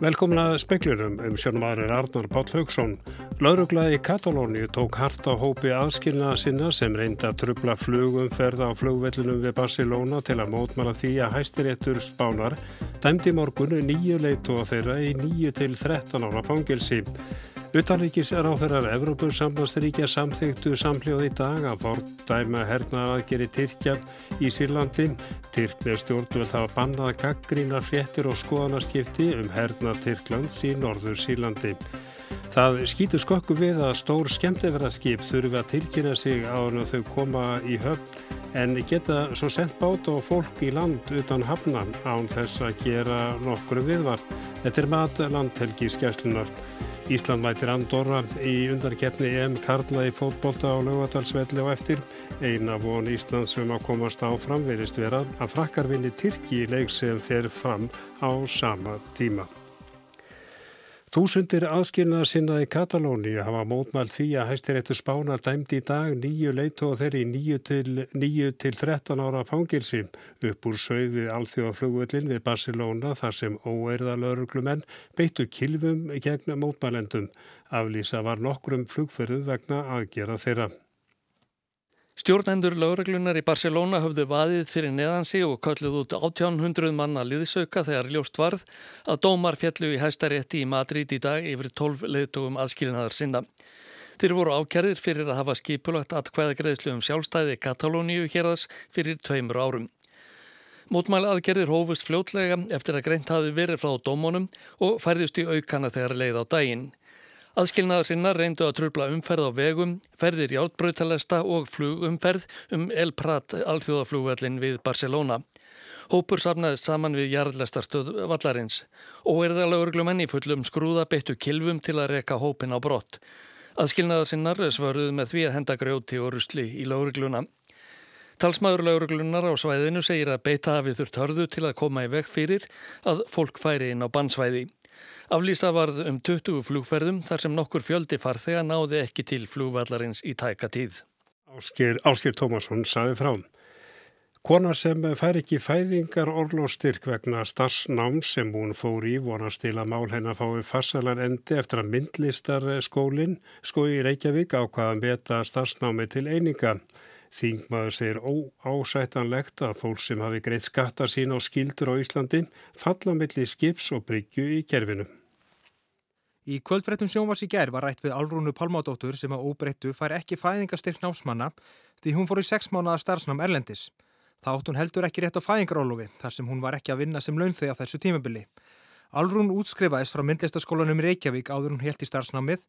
Velkomin að speklurum um sjónum aðrir Arnar Páll Haugsson. Lauruglaði í Katalóni tók harta hópi aðskilnaða sinna sem reynda að trubla flugumferða á flugvellunum við Barcelona til að mótmala því að hæstiréttur spánar dæmdi morgunu nýju leitu á þeirra í nýju til 13 ára fangilsi. Utanríkis er á þeirrar Evrópur sambandsríkja samþygtu samljóð í dag að fordæma hernaðaðgeri Tyrkja í Sýrlandi. Tyrkneir stjórnvöld hafa bannað gaggrína fréttir og skoðanaskipti um hernað Tyrklands í norður Sýrlandi. Það skýtur skokku við að stór skemmtifæraskip þurfi að tilkynna sig á hann að þau koma í höfn en geta svo sendt bát og fólk í land utan hafnan án þess að gera nokkru viðvart. Þetta er mat landhelgi skjæslunar. Ísland mætir Andorra í undarkeppni EM Karla í fótbolta á laugadalsvelli og eftir. Eina von Íslands sem að komast áfram verist vera að frakkarvinni Tyrki í leik sem fer fram á sama tíma. Túsundir aðskilnaðar sinna í Katalóni hafa mótmælt því að hæstiréttu spána dæmdi í dag nýju leitu og þeirri nýju til, nýju til 13 ára fangilsi upp úr sögði alþjóðaflugvöldin við Barcelona þar sem óeirða lauruglumenn beittu kilvum gegn mótmælendum. Aflýsa var nokkrum flugferðum vegna aðgera þeirra. Stjórnendur lauruglunar í Barcelona höfðu vaðið fyrir neðansi og kölluð út 1800 manna liðsauka þegar ljóst varð að dómar fjallu í hæstarétti í Madrid í dag yfir 12 leðtogum aðskilinaðar sinna. Þeir voru ákjærðir fyrir að hafa skipulagt að hvaða greiðslu um sjálfstæði Katalóníu hérðas fyrir tveimur árum. Mótmæla aðgerðir hófust fljótlega eftir að greint hafi verið frá dómonum og færðist í aukana þegar leið á daginn. Aðskilnaðar sinna reyndu að tröfla umferð á vegum, ferðir í átbröytalesta og flugumferð um El Prat alþjóðaflugvellin við Barcelona. Hópur safnaðist saman við jarðlestarstöð vallarins er lauruglumenn í fullum skrúða beittu kilvum til að reka hópin á brott. Aðskilnaðar sinnar svaruð með því að henda grjóti og rusli í laurugluna. Talsmaður lauruglunar á svæðinu segir að beita hafið þurft hörðu til að koma í veg fyrir að fólk færi inn á bannsvæði. Aflýsa varð um 20 flugferðum þar sem nokkur fjöldi farþega náði ekki til flugvallarins í tæka tíð. Ásker, Ásker Tómasson saði frá. Konar sem fær ekki fæðingar orlóstyrk vegna starfsnáms sem hún fór í vonast til að mál hennar fái farsalar endi eftir að myndlistarskólinn skói í Reykjavík ákvaðan beta starfsnámi til eininga. Þingmaður segir óásættanlegt að fólk sem hafi greitt skattar sín á skildur á Íslandi falla melli skips og bryggju í kerfinu. Í kvöldfrettum sjónvars í gerð var rætt við Alrúnu Palmádóttur sem að óbreyttu fær ekki fæðingastyrk námsmanna því hún fór í sex mánuða starfsnám Erlendis. Það átt hún heldur ekki rétt á fæðingarólofi þar sem hún var ekki að vinna sem launþegi á þessu tímabili. Alrún útskrifaðist frá myndlistaskólanum Reykjavík áður hún helt í starfsnámið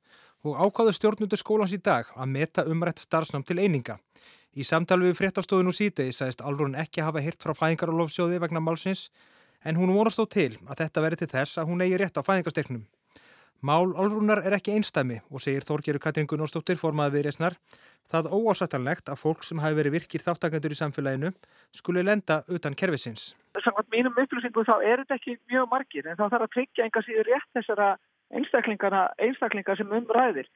og ákáðu stjórnundur skólans í dag að meta umrætt starfsnám til eininga. Í samtali við fréttastofun og síti sæðist Alrún ekki hafa hirt frá fæðingarólofsjóði vegna málsins en hún vonast þó til að þetta veri til þess að hún eigi rétt á fæðingasteknum. Mál Olrúnar er ekki einstæmi og segir Þorgeru Katrin Gunnarsdóttir formaði við reysnar það óásættanlegt að fólk sem hafi verið virkir þáttakandur í samfélaginu skuli lenda utan kervisins. Samkvæmt mínum upplýsingu þá er þetta ekki mjög margir en þá þarf að tryggja enga síður rétt þessara einstaklingar sem umræðir.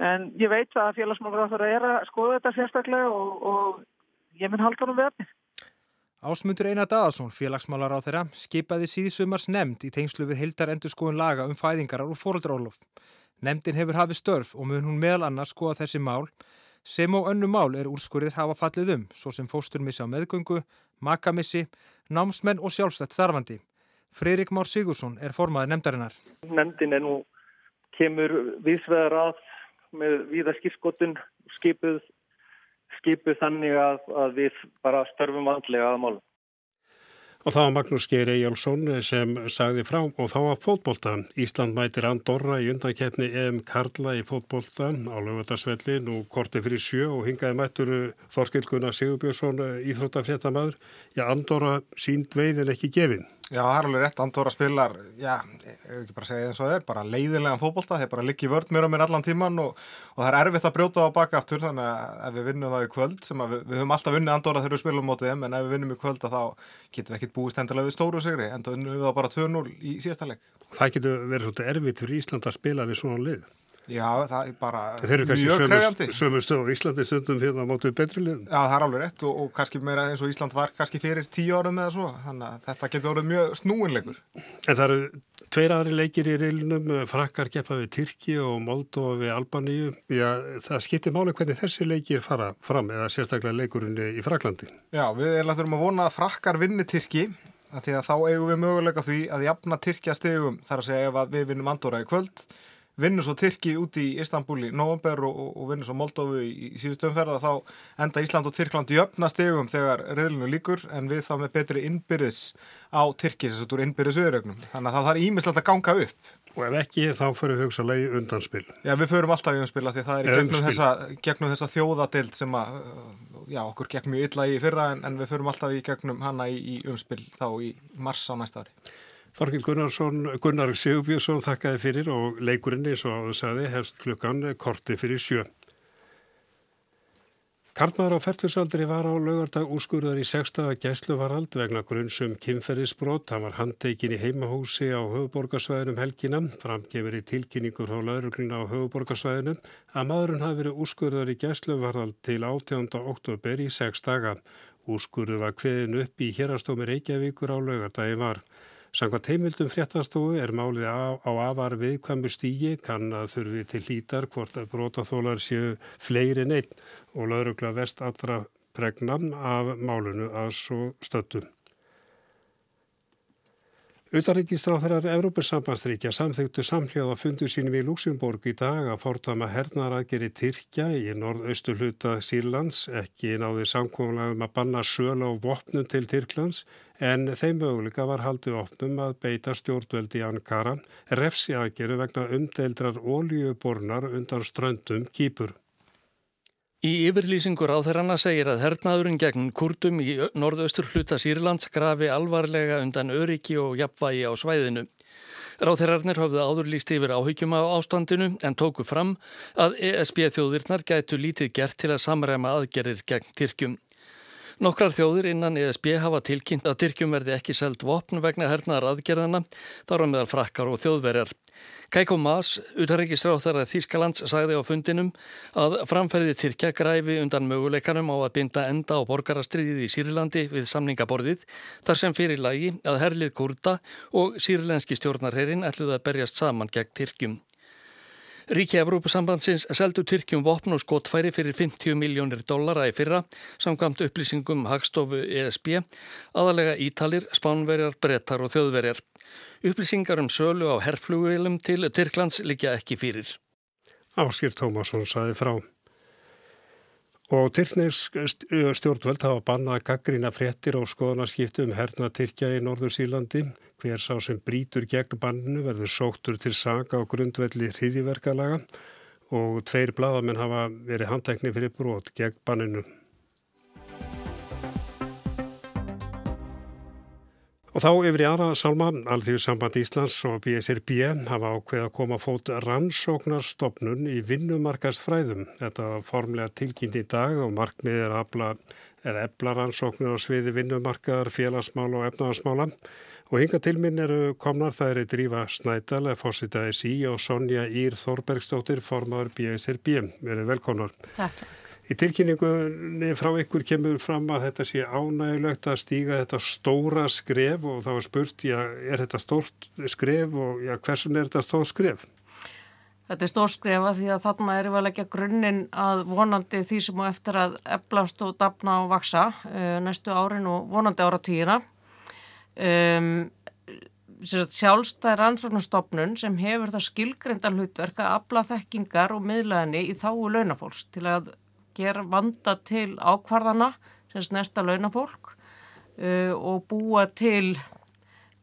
En ég veit að það er að skoða þetta sérstaklega og, og ég mun halda um verðin. Ásmundur Einar Daðarsson, félagsmálar á þeirra, skipaði síðsumars nefnd í tengslu við hildar endur skoðun laga um fæðingarar og fóröldrólof. Nemndin hefur hafið störf og mun hún meðal annars skoða þessi mál sem og önnu mál er úrskurðir hafa fallið um, svo sem fósturmissi á meðgöngu, makamissi, námsmenn og sjálfstætt starfandi. Freirik Már Sigursson er formaði nefndarinnar. Nefndin er nú kemur viðsveðar að með viða skipskotun skipuð skipu þannig að, að við bara störfum vandlega að málum. Og það var Magnús Geir Ejjálsson sem sagði frá og þá var fótbolta. Ísland mætir Andorra í undankefni EM Karla í fótbolta á lögvöldarsvelli nú korti fyrir sjö og hingaði mættur Þorskild Gunnar Sigurbjörnsson íþróttafréttamaður. Já, Andorra sínd veiðin ekki gefinn. Já, það er alveg rétt, Andorra spilar, já, ég hef ekki bara segið eins og það er, bara leiðilegan fókbólta, þeir bara liggi vörd mér og mér allan tíman og, og það er erfitt að brjóta á baka aftur, þannig að ef við vinnum það í kvöld, sem við, við höfum alltaf vunnið Andorra þegar við spilum mótið þeim, en ef við vinnum í kvöld þá getum við ekkert búist hendilega við stóru sigri, en þá vinnum við það bara 2-0 í síðasta leik. Það getur verið svolítið erfitt fyrir Ísland að spila við svona lið. Já, það er bara Þeir eru kannski mjög sömu, krefjandi. stöð og Íslandi stundum hérna á mótu betri liðum. Já, það er alveg rétt og, og kannski meira eins og Ísland var kannski fyrir tíu árum eða svo, þannig að þetta getur orðið mjög snúinleikur. En það eru tveir aðri leikir í reilunum, frakkar gefa við Tyrki og Moldova við Albaníu. Já, það skiptir máli hvernig þessi leikir fara fram eða sérstaklega leikurinn í Fraklandi. Já, við erum þurfum að vona að frakkar vinni Tyrki, að því að þá eigum við möguleika því að jafna Tyrkja stegum þar að segja ef að við vinnum Andorra í kvöld vinnur svo Tyrki út í Istanbul í november og, og, vinnur svo Moldófu í, í síðustu umferða þá enda Ísland og Tyrkland jöfna stegum þegar reyðlinu líkur en við þá með betri innbyrðis á Tyrki sem þetta úr innbyrðis viðrögnum þannig að það þarf ímislegt að ganga upp. Og ef ekki þá fyrir við hugsa leið undanspil. Já við förum alltaf í umspil því það er í gegnum þessa, gegnum þessa þjóðadild sem að já okkur gekk mjög illa í fyrra en, en við förum alltaf í gegnum hana í, í umspil þá í mars á næsta ári Þorkil Gunnarsson, Gunnar Sigurbjörnsson þakkaði fyrir og leikurinn eins og áður sagði hefst klukkan korti fyrir sjö. Karlmaður á færtursaldri var á laugardag úrskurðar í sextaða gæsluvarald vegna grunnsum kynferðisbrot. Hann var handtekinn í heimahúsi á höfuborgarsvæðinum helgina. Framgefur í tilkynningur frá laurugluna á höfuborgarsvæðinum að maðurinn hafi verið úrskurðar í gæsluvarald til 18. oktober í sex daga. Úrskurður var kveðin upp í hérastómi Reykjavíkur á laugardagi var. Samkvæmt heimildum fréttastofu er málið á, á afar viðkvæmu stígi kann að þurfi til hlítar hvort að brotaþólar séu fleiri neitt og laurugla vest allra pregnam af málunu að svo stöttum. Utanrikistráþarar Európa-sambandsríkja samþyktu samhljóða fundu sínum í Luxemburg í dag að fórtama hernaðaraðgeri Tyrkja í norðaustu hluta Sýrlands, ekki náði samkvæmlega um að banna söl á vopnum til Tyrklands, en þeim möguleika var haldið opnum að beita stjórnveldi í Ankara, refsi aðgeru vegna umdeildrar ólíubornar undan ströndum Kýpur. Í yfirlýsingur á þeirrana segir að hernaðurinn gegn kurdum í norðaustur hluta Sýrlands grafi alvarlega undan öryggi og jafnvægi á svæðinu. Ráþeirarnir höfðu áður líst yfir áhyggjum á ástandinu en tóku fram að ESB þjóðirnar gætu lítið gert til að samræma aðgerir gegn Tyrkjum. Nokkrar þjóðir innan ESB hafa tilkynnt að Tyrkjum verði ekki seld vopn vegna hernaðar aðgerðana, þar á meðal frakkar og þjóðverjar. Keiko Maas, utarrikisráþarað Þýskalands, sagði á fundinum að framferði Tyrkja græfi undan möguleikanum á að binda enda á borgarastriðið í Sýrlandi við samningaborðið þar sem fyrir lagi að herlið kurda og sýrlenski stjórnarherin ætluði að berjast saman gegn Tyrkjum. Ríki Evrópusambandsins seldu Tyrkjum vopn og skotfæri fyrir 50 miljónir dollara í fyrra samkvæmt upplýsingum Hagstofu ESB, aðalega Ítalir, Spánverjar, Brettar og Þjóðverjar. Upplýsingar um sölu á herrflugilum til Tyrklands liggja ekki fyrir. Áskýr Tómasson saði frá. Og Tyrknesk stjórnvöld hafa bannað gaggrína fréttir og skoðanaskiptu um herna Tyrkja í Norður Sýlandi. Hver sá sem brítur gegn banninu verður sóttur til saga og grundvelli hriðiverkalaga og tveir bladamenn hafa verið handtekni fyrir brot gegn banninu. Og þá yfir í aðra salma, Alþjóðsamband Íslands og BSRB hafa ákveð að koma fót rannsóknarstofnun í vinnumarkastfræðum. Þetta var formlega tilkynnt í dag og markmið er afla eða ebla rannsóknir á sviði vinnumarkaðar, félagsmála og efnaðarsmála. Og hinga til minn eru komnar það eru Drífa Snædal, fósitaði sí og Sonja Ír Þorbergsdóttir, formadur BSRB. Verið velkomnar. Takk. Í tilkynningunni frá ykkur kemur fram að þetta sé ánægilegt að stíga þetta stóra skref og þá er spurt, já, er þetta stórt skref og já, hversun er þetta stórt skref? Þetta er stór skrefa því að þarna erum við að leggja grunninn að vonandi því sem á eftir að eflast og dapna og vaksa uh, næstu árin og vonandi ára tíuna. Um, sjálfstæð rannsóknarstofnun sem hefur það skilgreindan hlutverk að afla þekkingar og miðlaðinni í þáu launafólks til að gera vanda til ákvarðana sem snerta launafólk uh, og búa til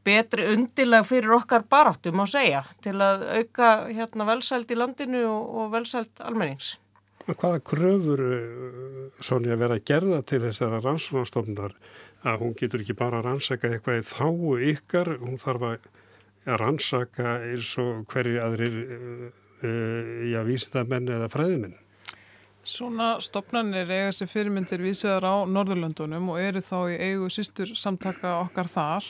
betri undilag fyrir okkar baráttu, má segja, til að auka hérna, velsælt í landinu og, og velsælt almennings. Hvaða kröfur svona að vera að gerða til þessara rannsóknarstofnar að hún getur ekki bara að rannsaka eitthvað í þáu ykkar, hún þarf að rannsaka eins og hverju aðrir, uh, já, vísindamenn eða fræðiminn? Svona stopnarnir eiga sér fyrirmyndir vísvegar á Norðurlöndunum og eru þá í eigu sístur samtaka okkar þar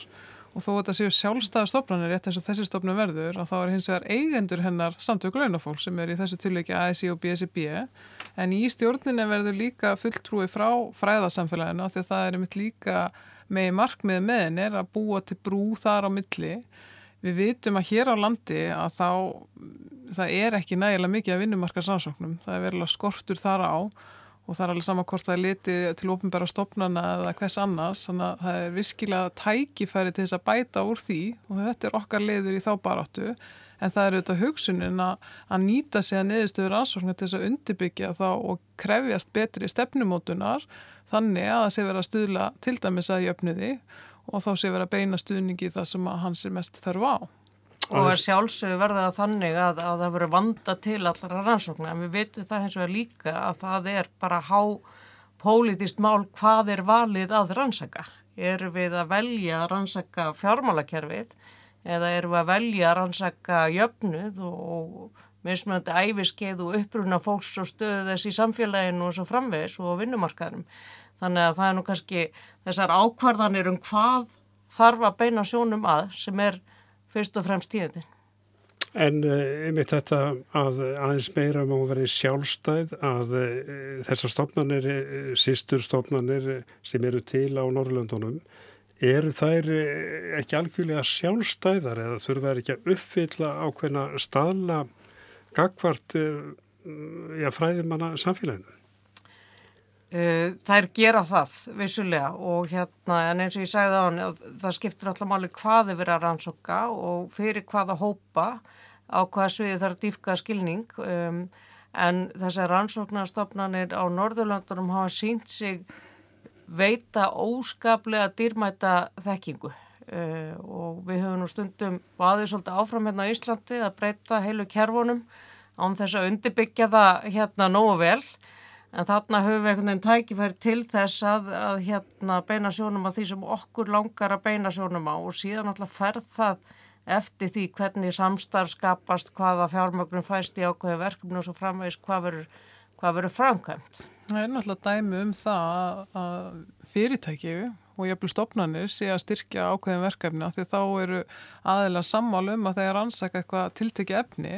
og þó að þetta séu sjálfstæða stofnanir rétt eins og þessi stofnun verður og þá er hins vegar eigendur hennar samtöku launafólk sem er í þessu tilviki ASI og BSB en í stjórninu verður líka fulltrúi frá fræðarsamfélaginu því að það er mitt líka með markmið með henni er að búa til brú þar á milli. Við vitum að hér á landi að þá það er ekki nægilega mikið að vinnumarkarsansóknum, það er verulega skortur þar á og það er alveg sama hvort það er litið til ofinbæra stopnana eða hvers annars. Þannig að það er virkilega tækifæri til þess að bæta úr því og þetta er okkar leiður í þá baráttu. En það er auðvitað hugsunin að, að nýta sig að neðustöður ansvörnum til þess að undirbyggja þá og krefjast betri stefnumótunar þannig að það sé vera að stuðla til dæmis að jöfnuði og þá sé vera að beina stuðningi það sem hans er mest þarf á og er sjálfsögur verða þannig að, að það verður vanda til allara rannsóknar en við veitum það hins vegar líka að það er bara há pólitist mál hvað er valið að rannsaka. Eru við að velja að rannsaka fjármálakerfið eða eru við að velja að rannsaka jöfnuð og mismunandi æfiskeið og uppruna fólks og stöðu þess í samfélaginu og svo framvegis og vinnumarkaðnum. Þannig að það er nú kannski þessar ákvarðanir um hvað þarf að beina sjónum að sem er fyrst og fremst tíðandi. En eh, einmitt þetta að aðeins meira má verið sjálfstæð að uh, þessar stofnanir, uh, sístur stofnanir sem eru til á Norrlöndunum, eru þær ekki algjörlega sjálfstæðar eða þurfa ekki að uppfylla ákveðna staðla gagvart fræðimanna samfélaginu? Uh, þær gera það vissulega og hérna en eins og ég sagði á hann það skiptir alltaf máli hvaði verið að rannsóka og fyrir hvaða hópa á hvaða sviði þarf að dýfka skilning um, en þessar rannsóknarstofnanir á Norðurlandunum hafa sínt sig veita óskaplega dýrmæta þekkingu. Uh, og við höfum nú stundum vaðið svolítið áfram hérna á Íslandi að breyta heilu kerfunum án þess að undirbyggja það hérna nógu vel En þarna höfum við einhvern veginn tækifæri til þess að, að hérna, beina sjónum að því sem okkur langar að beina sjónum á og síðan alltaf ferð það eftir því hvernig samstarf skapast, hvaða fjármögnum fæst í ákveði verkefni og svo framvegis hvað verður framkvæmt. Það er náttúrulega dæmi um það að fyrirtækju og jafnvel stopnarnir sé að styrkja ákveðin verkefni því þá eru aðeila sammálum að þeir ansaka eitthvað tiltekki efni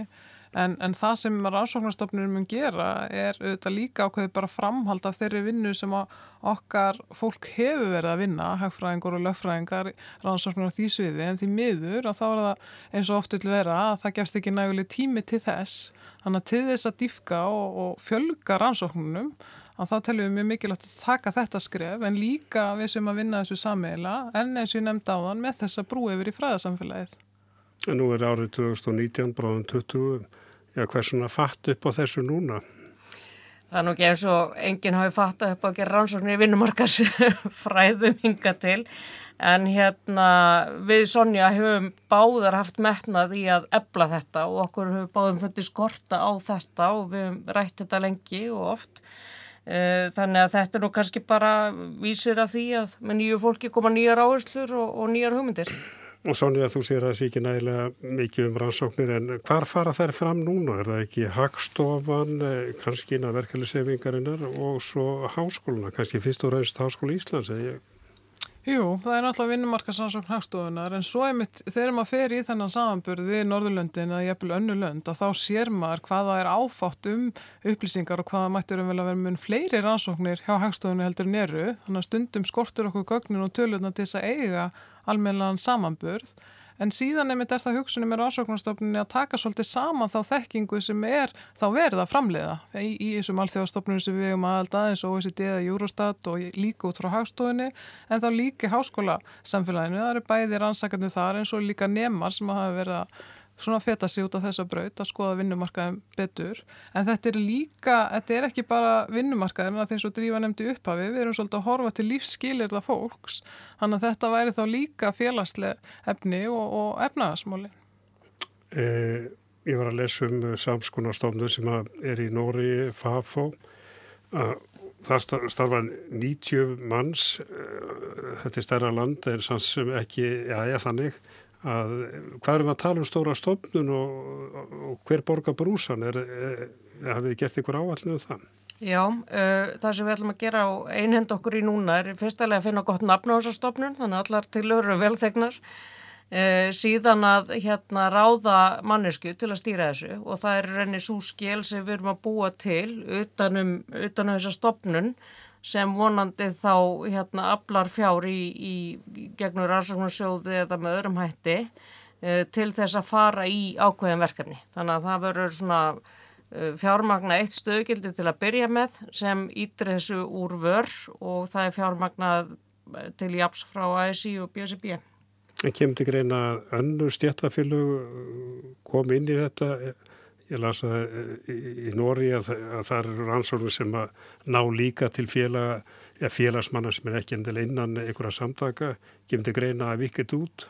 En, en það sem rannsóknarstofnunum mun gera er auðvitað líka ákveði bara framhald af þeirri vinnu sem okkar fólk hefur verið að vinna, hagfræðingur og lögfræðingar, rannsóknar á því sviði, en því miður að þá er það eins og oft vil vera að það gefst ekki næguleg tími til þess, þannig að til þess að dýfka og, og fjölga rannsóknunum, að þá teljum við mjög mikilvægt að taka þetta skref, en líka við sem að vinna þessu sammeila, en eins og ég nefndi á þann með þessa brú yfir í fræðasamfélagið. Nú er árið 2019, bráðum 20 Já, hvað er svona fatt upp á þessu núna? Það er nú ekki eins og enginn hafi fatt upp á að gera rannsóknir í vinnumarkas fræðum hinga til en hérna við Sonja hefum báðar haft metnað í að ebla þetta og okkur hefur báðum fundið skorta á þetta og við hefum rætt þetta lengi og oft eh, þannig að þetta nú kannski bara vísir að því að með nýju fólki koma nýjar áherslur og, og nýjar hugmyndir. Og Sonja, þú sér að það sé ekki nægilega mikið um rannsóknir en hvar fara þær fram núna? Er það ekki Hagstofan, eh, kannski inn að verkeflisefingarinnar og svo háskóluna, kannski fyrst og raunst Háskóla Íslands? Jú, það er náttúrulega vinnumarkasansókn hagstofunar en svo einmitt þegar maður fer í þennan samanburð við Norðurlöndin eða jæfnvel önnu lönd að þá sér maður hvaða er áfátt um upplýsingar og hvaða mættur um vel að vera mun fleiri rannsóknir hjá hagstofunni heldur neru þannig að stundum skortur okkur gögnin og tölurna til þess að eiga almennilegan samanburð en síðan nefnit er það hugsunum með rannsóknarstofnunni að taka svolítið saman þá þekkingu sem er þá verið að framleiða í, í þessum alþjóðastofnunum sem við hefum aðalda eins og OECD eða Eurostat og líka út frá hagstofunni en þá líka háskóla samfélaginu, það eru bæði rannsakandi þar eins og líka nemar sem hafa verið að svona feta sig út af þessa braut að skoða vinnumarkaðin betur. En þetta er líka, þetta er ekki bara vinnumarkaðin að þeim svo drífa nefndi upphafi við erum svolítið að horfa til lífsskilirða fólks. Þannig að þetta væri þá líka félagsleg efni og, og efnagasmóli eh, Ég var að lesa um samskunarstofnu sem er í Nóri FAFO. Það starfa 90 manns eh, þetta er stærra land en sann sem ekki, já ég þannig að hvað erum við að tala um stóra stofnun og, og hver borgar brúsan er, er, hafið þið gert ykkur áallinu um það? Já, uh, það sem við ætlum að gera á einhend okkur í núna er fyrstulega að finna gott nafn á þessa stopnun, þannig að allar tilur eru velþegnar. Uh, síðan að hérna ráða mannesku til að stýra þessu og það er reynir svo skil sem við erum að búa til utanum, utanum þessa stopnun sem vonandi þá hérna aflar fjár í, í, gegnur rannsóknarsjóði eða með öðrum hætti uh, til þess að fara í ákveðin verkefni. Þannig að það verður svona Eh, fjármagna eitt stöðgildi til að byrja með sem ítir þessu úr vör og það er fjármagnað eh, til JAPS frá ASI og BSB. En kemur til greina önnur stjættafélug kom inn í þetta? Ég las að í Nóri að, að það eru rannsóknir sem að ná líka til félag, félagsmanna sem er ekki endilega innan einhverja samtaka. Til greina að vikið út?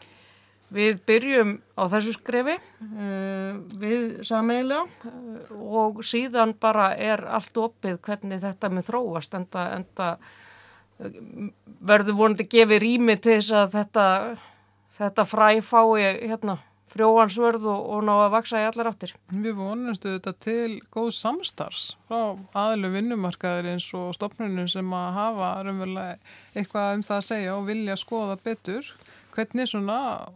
Við byrjum á þessu skrefi uh, við sameigilega uh, og síðan bara er allt opið hvernig þetta með þróast enda, enda verður vonandi gefið rými til þess að þetta, þetta fræ fái hérna, frjóhansvörð og, og ná að vaksa í allar áttir. Við vonumstu þetta til góð samstars frá aðlu vinnumarkaðir eins og stopnunum sem að hafa raunverulega eitthvað um það að segja og vilja skoða betur hvernig svona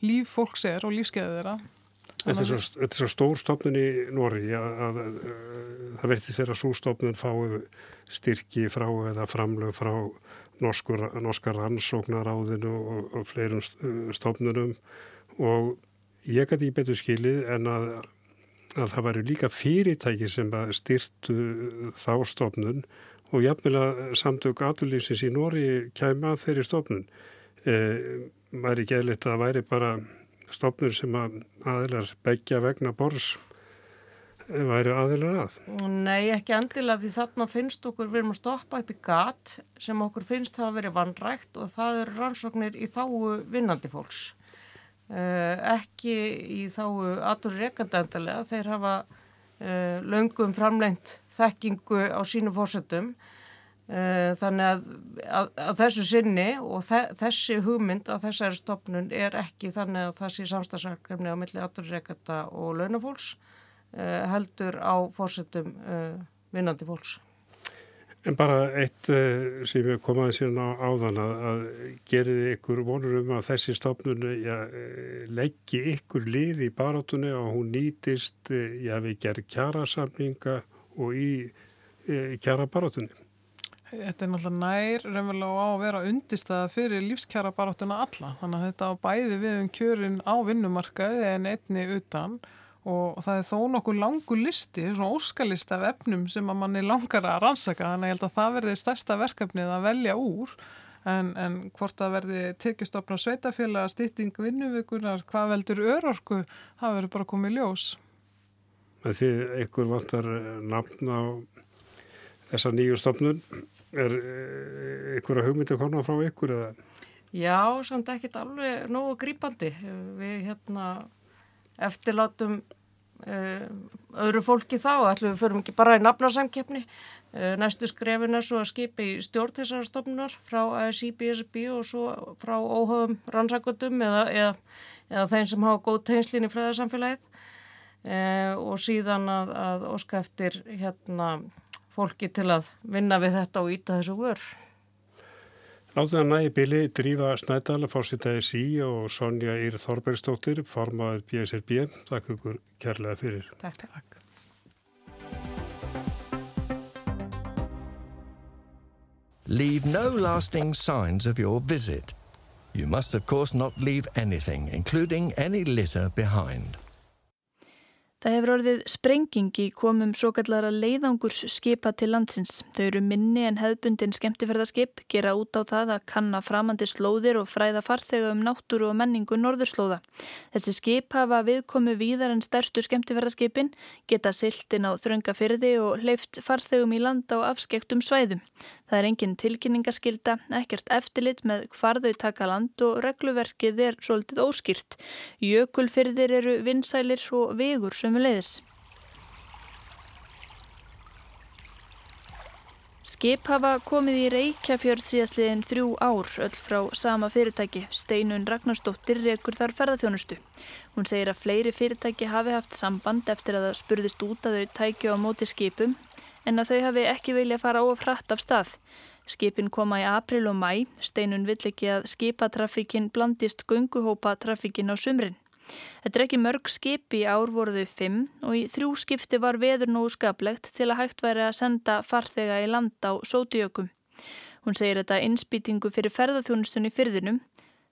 líf fólks er og lífskeiðið þeirra. Þetta er svo, svo stór stofnun í Nóri að, að, að það verðist þeirra svo stofnun fái styrki frá eða framlög frá norskur, norskar rannsóknaráðinu og, og fleirum stofnunum og ég gæti í betur skilið en að, að það væri líka fyrirtæki sem styrtu þá stofnun og jafnvel samtök aturlýsins í Nóri kæma þeirri stofnun. Eh, væri ekki eðlitt að það væri bara stopnur sem að aðilar begja vegna bors væri aðilar að? Nei, ekki endilega því þarna finnst okkur, við erum að stoppa upp í gat sem okkur finnst það að veri vannrægt og það eru rannsóknir í þáu vinnandi fólks. Uh, ekki í þáu atur rekanda endilega, þeir hafa uh, löngum framlengt þekkingu á sínu fórsetum Eh, þannig að, að, að þessu sinni og þe þessi hugmynd að þessari stopnun er ekki þannig að það sé samstagsverkefni á milli afturreikata og launafólks heldur á fórsetum vinnandi fólks. En bara eitt uh, sem við komaði síðan á áðan að, geriði ykkur vonur um að þessi stopnun ja, leggji ykkur lið í barátunni og hún nýtist ja, við gerð kjærasamninga og í kjæra barátunni. Þetta er náttúrulega nær raunverulega á að vera undistæða fyrir lífskjara baráttuna alla. Þannig að þetta á bæði við um kjörin á vinnumarkaði en einni utan og það er þó nokkuð langu listi, svona óskalist af efnum sem að manni langar að rannsaka. Þannig að ég held að það verði stærsta verkefnið að velja úr en, en hvort að verði tekjastofna sveitafélaga, stýtting vinnuvikunar, hvað veldur örorku, það verður bara komið ljós. Því einhver vantar nafn á þessa nýju stofnun er ykkur að hugmyndi að koma frá ykkur eða? Já, samt ekkit alveg nógu grípandi við hérna eftirlátum öðru fólki þá ætlum við förum ekki bara í nafnarsamkeppni uh, næstu skrefin er svo að skipa í stjórn þessara stofnunar frá ASI, BSB og svo frá óhagum rannsakvöldum eða, eða, eða þeim sem hafa góð tegnslinn í fræðarsamfélagið uh, og síðan að, að óska eftir hérna fólki til að vinna við þetta og íta þessu vör. Látið að nægi bili drífa Snædala, fórsitaði sí og Sonja Ír Þorbergstóttir, formaður BSRB. Takk ykkur kærlega fyrir. Takk, takk. Leave no lasting signs of your visit. You must of course not leave anything, including any litter behind. Það hefur orðið sprenging í komum svo kallara leiðangurs skipa til landsins. Þau eru minni en hefðbundin skemmtifærðarskip, gera út á það að kanna framandi slóðir og fræða farþega um náttúru og menningu norðurslóða. Þessi skip hafa viðkomu víðar en stærstu skemmtifærðarskipin, geta siltin á þröngafyrði og hleyft farþegum í land á afskektum svæðum. Það er engin tilkynningaskilda, ekkert eftirlit með hvar þau taka land og regluverkið er svolítið óskýrt. Jökulfyrðir eru vinsælir og vegur sömu leiðis. Skip hafa komið í Reykjafjörð síðastliðin þrjú ár, öll frá sama fyrirtæki. Steinun Ragnarstóttir rekur þar ferðarþjónustu. Hún segir að fleiri fyrirtæki hafi haft samband eftir að það spurðist út að þau tækju á móti skipum en að þau hafi ekki vilja fara of hratt af stað. Skipin koma í april og mæ, steinun vill ekki að skipatrafíkin blandist gunguhópa trafíkin á sumrin. Þetta er ekki mörg skipi ár voruðu fimm og í þrjú skipti var veður nógu skaplegt til að hægt væri að senda farþega í land á sótiökum. Hún segir þetta innspýtingu fyrir ferðarþjónustunni fyrðinum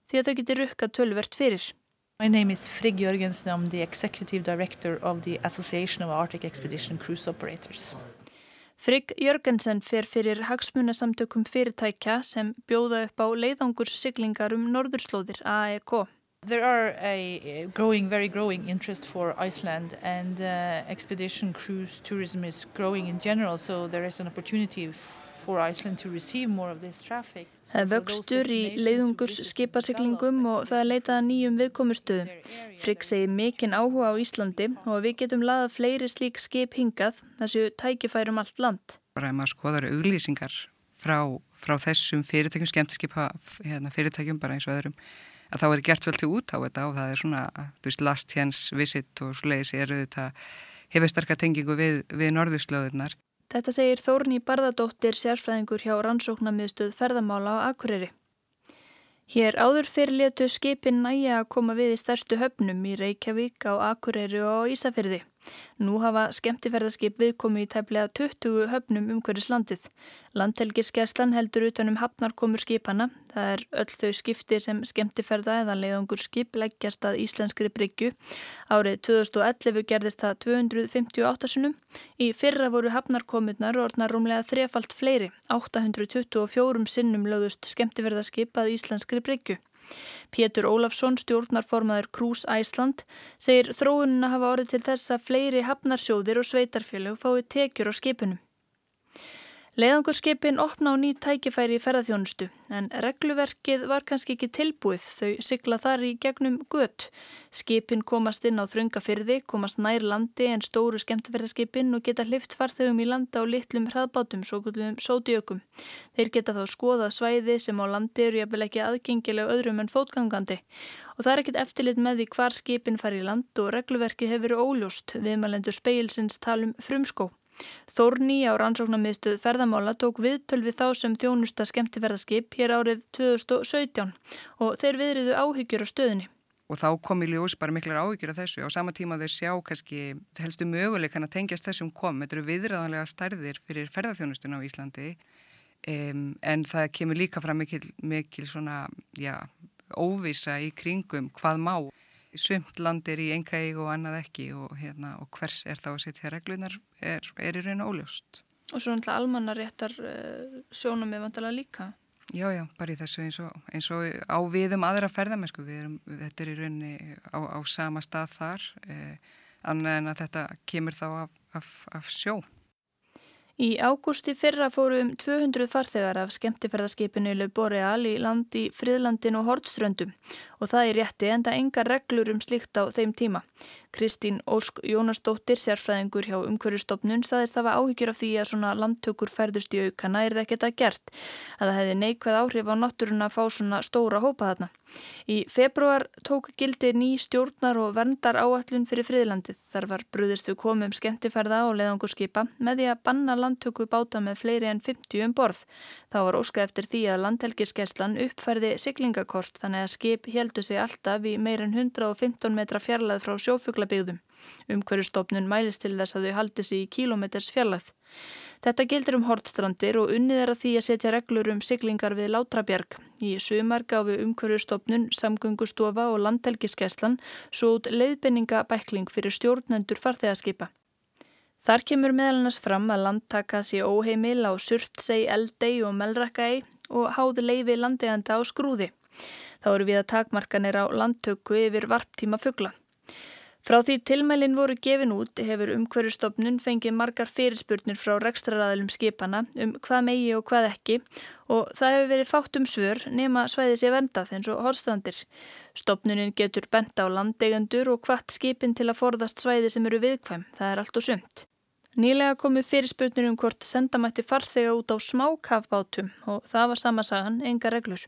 því að þau getur rukka tölvert fyrir. My name is Frigg Jørgensen, I'm the Executive Director of the Association of Arctic Expedition Cruise Operators. Frigg Jörgensen fer fyrir hagsmunasamtökum fyrirtækja sem bjóða upp á leiðangursiglingar um norðurslóðir AEK. There are a growing, very growing interest for Iceland and uh, expedition cruise tourism is growing in general so there is an opportunity for Iceland to receive more of this traffic. Það er vöxtur í leiðungurs skipasiklingum og það er leitað nýjum viðkomustöðum. Frigg segir mikinn áhuga á Íslandi og við getum laðað fleiri slík skip hingað þessu tækifærum allt land. Bara ef maður skoðar auglýsingar frá, frá þessum fyrirtækjum, skemmtiskipa hérna, fyrirtækjum bara eins og öðrum að þá er þetta gert vel til út á þetta og það er svona, þú veist, last chance visit og svo leiðis er auðvitað hefur starka tengingu við, við norðurslöðunar. Þetta segir Þórni Barðadóttir sérfræðingur hjá rannsóknarmiðstöð ferðamála á Akureyri. Hér áður fyrir letu skipin næja að koma við í stærstu höfnum í Reykjavík á Akureyri og Ísafyrði. Nú hafa skemmtiferðarskip viðkomi í tæplega 20 höfnum umhverjus landið. Landhelgiskerslan heldur utanum hafnarkomur skipana. Það er öll þau skipti sem skemmtiferða eða leiðangur skip leggjast að íslenskri bryggju. Árið 2011 gerðist það 258 sunum. Í fyrra voru hafnarkomurnar orðnar rúmlega þrefalt fleiri. 824 sinnum lögðust skemmtiferðarskip að íslenskri bryggju. Pétur Ólafsson, stjórnarformaður Krús Æsland, segir þróununa hafa orðið til þess að fleiri hafnarsjóðir og sveitarfélög fái tekjur á skipunum. Leðangurskipin opna á ný tækifæri í ferðarþjónustu en regluverkið var kannski ekki tilbúið þau sigla þar í gegnum gött. Skipin komast inn á þröngafyrði, komast nær landi en stóru skemmtiferðarskipin og geta hlift farþegum í landa á litlum hraðbátum, svo gullum sótiökum. Þeir geta þá skoða svæði sem á landi eru jafnvel ekki aðgengilega öðrum en fótgangandi og það er ekkit eftirlit með því hvar skipin fari í land og regluverkið hefur verið óljóst viðmælendur speilsins talum frumskó. Þórni á rannsóknarmiðstöð ferðamála tók viðtöl við þá sem þjónusta skemmtiferðarskip hér árið 2017 og þeir viðriðu áhyggjur á stöðinni. Og þá kom í ljós bara miklar áhyggjur af þessu. Á sama tíma þau sjá kannski helstu möguleikan að tengjast þessum kom. Þetta eru viðræðanlega stærðir fyrir ferðarþjónustuna á Íslandi um, en það kemur líka fram mikil, mikil svona, já, óvisa í kringum hvað má sumt land er í engaíg og annað ekki og, hérna, og hvers er þá að setja reglunar er, er í raun og óljóst. Og svo náttúrulega almannaréttar uh, sjónum við vantilega líka. Já, já, bara í þessu eins og, eins og á viðum aðra ferðamennsku, við erum, þetta er í raunni á, á sama stað þar, eh, annað en að þetta kemur þá af, af, af sjó. Í ágústi fyrra fóru um 200 farþegar af skemmtiferðarskipinu Le Boreal í landi Fríðlandin og Hortströndum og það er rétti enda enga reglur um slikt á þeim tíma. Kristín Ósk Jónasdóttir, sérfræðingur hjá umhverjustofnun, saðist það var áhyggjur af því að svona landtökur færðust í aukana er það ekki þetta gert, að það hefði neikvæð áhrif á náttúruna að fá svona stóra hópa þarna. Í februar tók gildi ný stjórnar og verndar áallun fyrir friðlandið. Þar var brúðist við komum skemmtiferða og leðangurskipa með því að banna landtöku báta með fleiri en 50 um borð. Þá var óska eftir því að landhelgiskeslan uppfærði siglingakort þannig að skip heldu sig alltaf í meirin 115 metra fjarlæð frá sjófuglabygðum. Umhverjustofnun mælist til þess að þau haldi sig í kílometers fjarlæð. Þetta gildir um hortstrandir og unnið er að því að setja reglur um siglingar við Látrabjarg. Í sumar gafu umhverjustofnun, samgöngustofa og landhelgiskeslan svo út leiðbenningabækling fyrir stjórnendur farþegarskipa. Þar kemur meðalannast fram að landtaka sé óheimil á Surtsei, Eldei og Melrakkai og háði leiði landeiganda á skrúði. Þá eru við að takmarkanir á landtöku yfir varptíma fuggla. Frá því tilmælinn voru gefin út hefur umhverjustofnun fengið margar fyrirspurnir frá rekstraræðilum skipana um hvað megi og hvað ekki og það hefur verið fátt um svör nema svæði sé vendað eins og horfstrandir. Stofnunin getur bent á landeigandur og hvart skipin til að forðast svæði sem eru viðkvæm, það er allt og sumt. Nýlega komu fyrirspurnir um hvort sendamætti farþega út á smákafbátum og það var samasagan, enga reglur.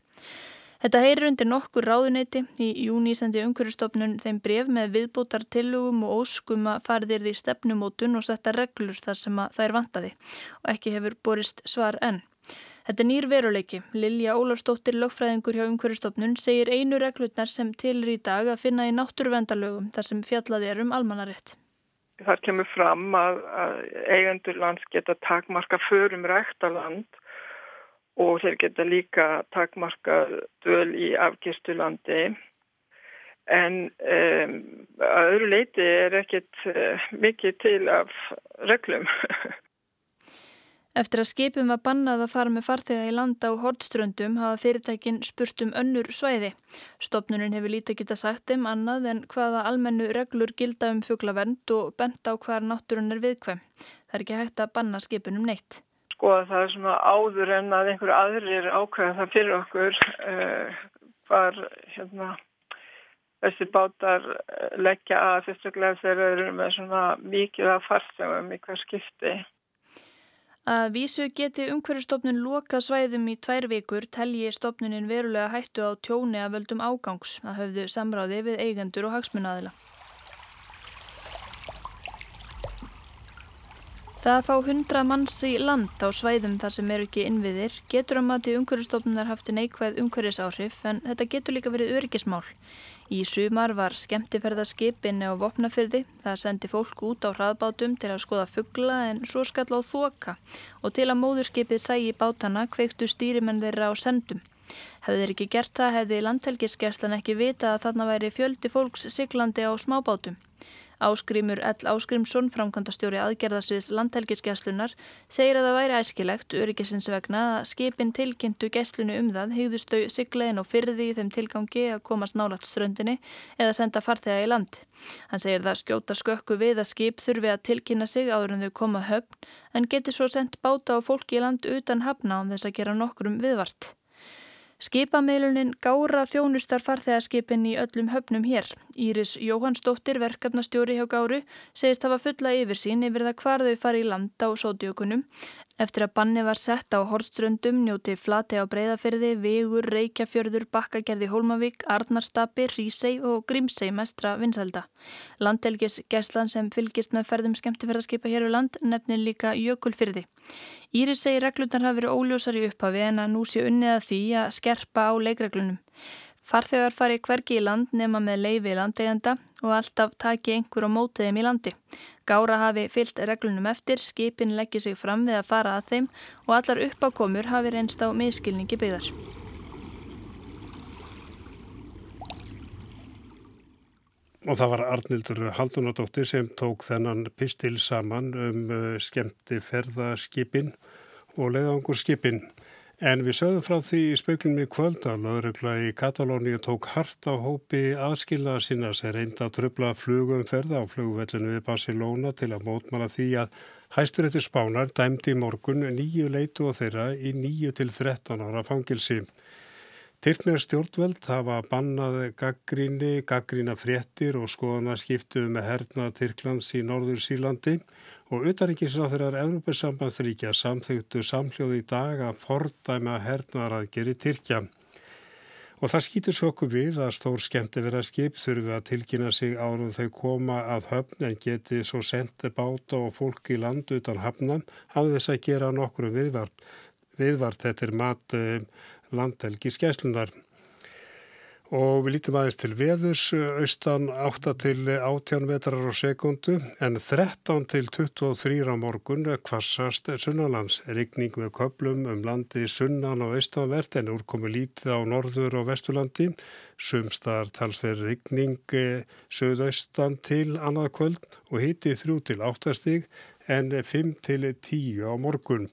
Þetta heyrir undir nokkur ráðuneyti í júni sendi umhverjastofnun þeim bref með viðbútar tillögum og óskum að farðir því stefnumótun og setja reglur þar sem það er vantaði og ekki hefur borist svar enn. Þetta er nýr veruleiki. Lilja Ólafstóttir, lögfræðingur hjá umhverjastofnun, segir einu reglutnar sem tilir í dag að finna í náttúruvendalögum þar sem fjallaði er um almannarétt. Það kemur fram að, að eigendur lands geta takmarka förum ræktaland og þeir geta líka takmarka döl í afgistulandi en um, að öðru leiti er ekkit uh, mikið til af reglum. Eftir að skipum var bannað að fara með farþega í landa á hortströndum hafa fyrirtækin spurt um önnur svæði. Stopnunum hefur lítið geta sagt um annað en hvaða almennu reglur gilda um fugglavernd og bent á hvaðar náttúrun er viðkvæm. Það er ekki hægt að banna skipunum neitt skoða það svona áður en að einhverju aðrir ákveða það fyrir okkur uh, hvar hérna, þessi bátar eh, leggja að fyrstaklega þegar þeir eru með svona mikið af farstegum í hver skipti. Að vísu geti umhverjastofnun loka svæðum í tvær vikur telji stofnunin verulega hættu á tjóni að völdum ágangs að höfðu samráði við eigendur og hagsmunnaðila. Það að fá hundra manns í land á svæðum þar sem eru ekki innviðir getur á mati umhverjastofnunar haft neikvæð umhverjisáhrif en þetta getur líka verið öryggismál. Í sumar var skemmtiferðarskipinni á Vopnafyrði, það sendi fólk út á hraðbátum til að skoða fuggla en svo skall á þoka og til að móðurskipið sægi bátana kveiktu stýrimenn þeirra á sendum. Hefði þeir ekki gert það hefði landhelgiskerslan ekki vita að þarna væri fjöldi fólks siglandi á smábátum. Áskrimur L. Áskrimsson, framkvæmdastjóri aðgerðasviðs landhelgiskeslunar, segir að það væri æskilegt öryggisins vegna að skipin tilkynntu geslunu um það hegðustau siglegin og fyrði í þeim tilgangi að komast nálagt ströndinni eða senda farþega í land. Hann segir það skjóta skökku við að skip þurfi að tilkynna sig áður en þau koma höfn en geti svo sendt báta á fólki í land utan hafna án þess að gera nokkrum viðvart. Skipamiðlunin gára þjónustar farþegarskipin í öllum höfnum hér. Íris Jóhannsdóttir, verkefnastjóri hjá Gáru, segist hafa fulla yfir sín yfir það hvar þau fari í landa og sótjökunum Eftir að banni var sett á Hortströndum njóti Flati á Breiðafyrði, Vigur, Reykjafjörður, Bakkagerði Hólmavík, Arnarstapi, Rísei og Grímsei mestra vinsælda. Landelgis Geslan sem fylgist með ferðum skemmtifærðarskipa hér á land nefnir líka Jökulfyrði. Íris segir reglundar hafi verið óljósar í upphafi en að nú sé unnið að því að skerpa á leikreglunum. Farþegar fari hvergi í land nema með leifi landegenda og alltaf taki einhver á mótiðum í landi. Gára hafi fyllt reglunum eftir, skipin leggja sig fram við að fara að þeim og allar uppákomur hafi reynst á miskilningi byggðar. Og það var Arnildur Haldunadóttir sem tók þennan pistil saman um uh, skemmti ferðaskipin og leiðangur skipin. En við sögum frá því í spöklunum í kvöld að lögregla í Katalóni tók hart á hópi aðskilnaða sinna sem reynda að tröfla flugumferða á flugvellinu við Barcelona til að mótmala því að hæsturettur spánar dæmdi í morgun nýju leitu og þeirra í nýju til 13 ára fangilsi. Tyrkner stjórnveld hafa bannað gaggríni, gaggrína fréttir og skoðanarskiptu með hernað Tyrklands í Norður Sílandi og utarengisráþurar Európa-sambandsríkja samþygtu samhljóði í dag að fordæma hernaðaraðgeri Tyrkja. Og það skýtur sjóku við að stór skemmti vera skip þurfi að tilkynna sig árum þau koma að höfn en geti svo sendi báta og fólk í land utan hafnan á þess að gera nokkrum viðvart. Viðvart þetta er mat eh, landhelgi skæslunar. Og við lítum aðeins til veðurs, austan 8 til 18 metrar á sekundu en 13 til 23 á morgun kvassast sunnalands. Rigning með köplum um landi sunnan og austanvert en úrkomi lítið á norður og vesturlandi. Sumstar talsverð rigning eh, söðaustan til annað kvöld og hiti 3 til 8 stig en 5 til 10 á morgun.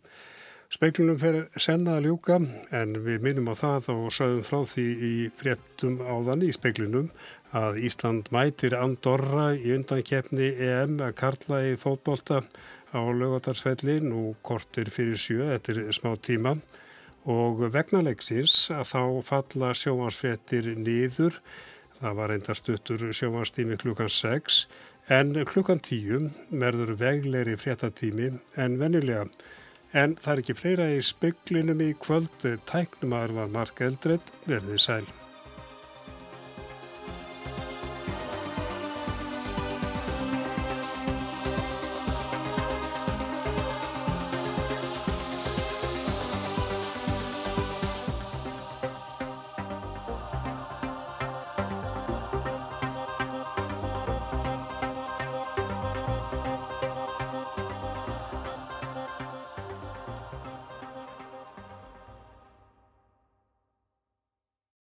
Speiklunum fer senna að ljúka en við minnum á það og sögum frá því í fréttum áðan í speiklunum að Ísland mætir Andorra í undankjefni EM að karla í fótbolta á lögatarsfelli nú kortir fyrir sjö eftir smá tíma. Og vegna leiksins að þá falla sjóansfrettir nýður það var enda stuttur sjóanstími klukkan 6 en klukkan 10 merður vegleiri fréttatími en vennilega En það er ekki fleira í speklinum í kvöld, tæknumar var Mark Eldred, verðið sæl.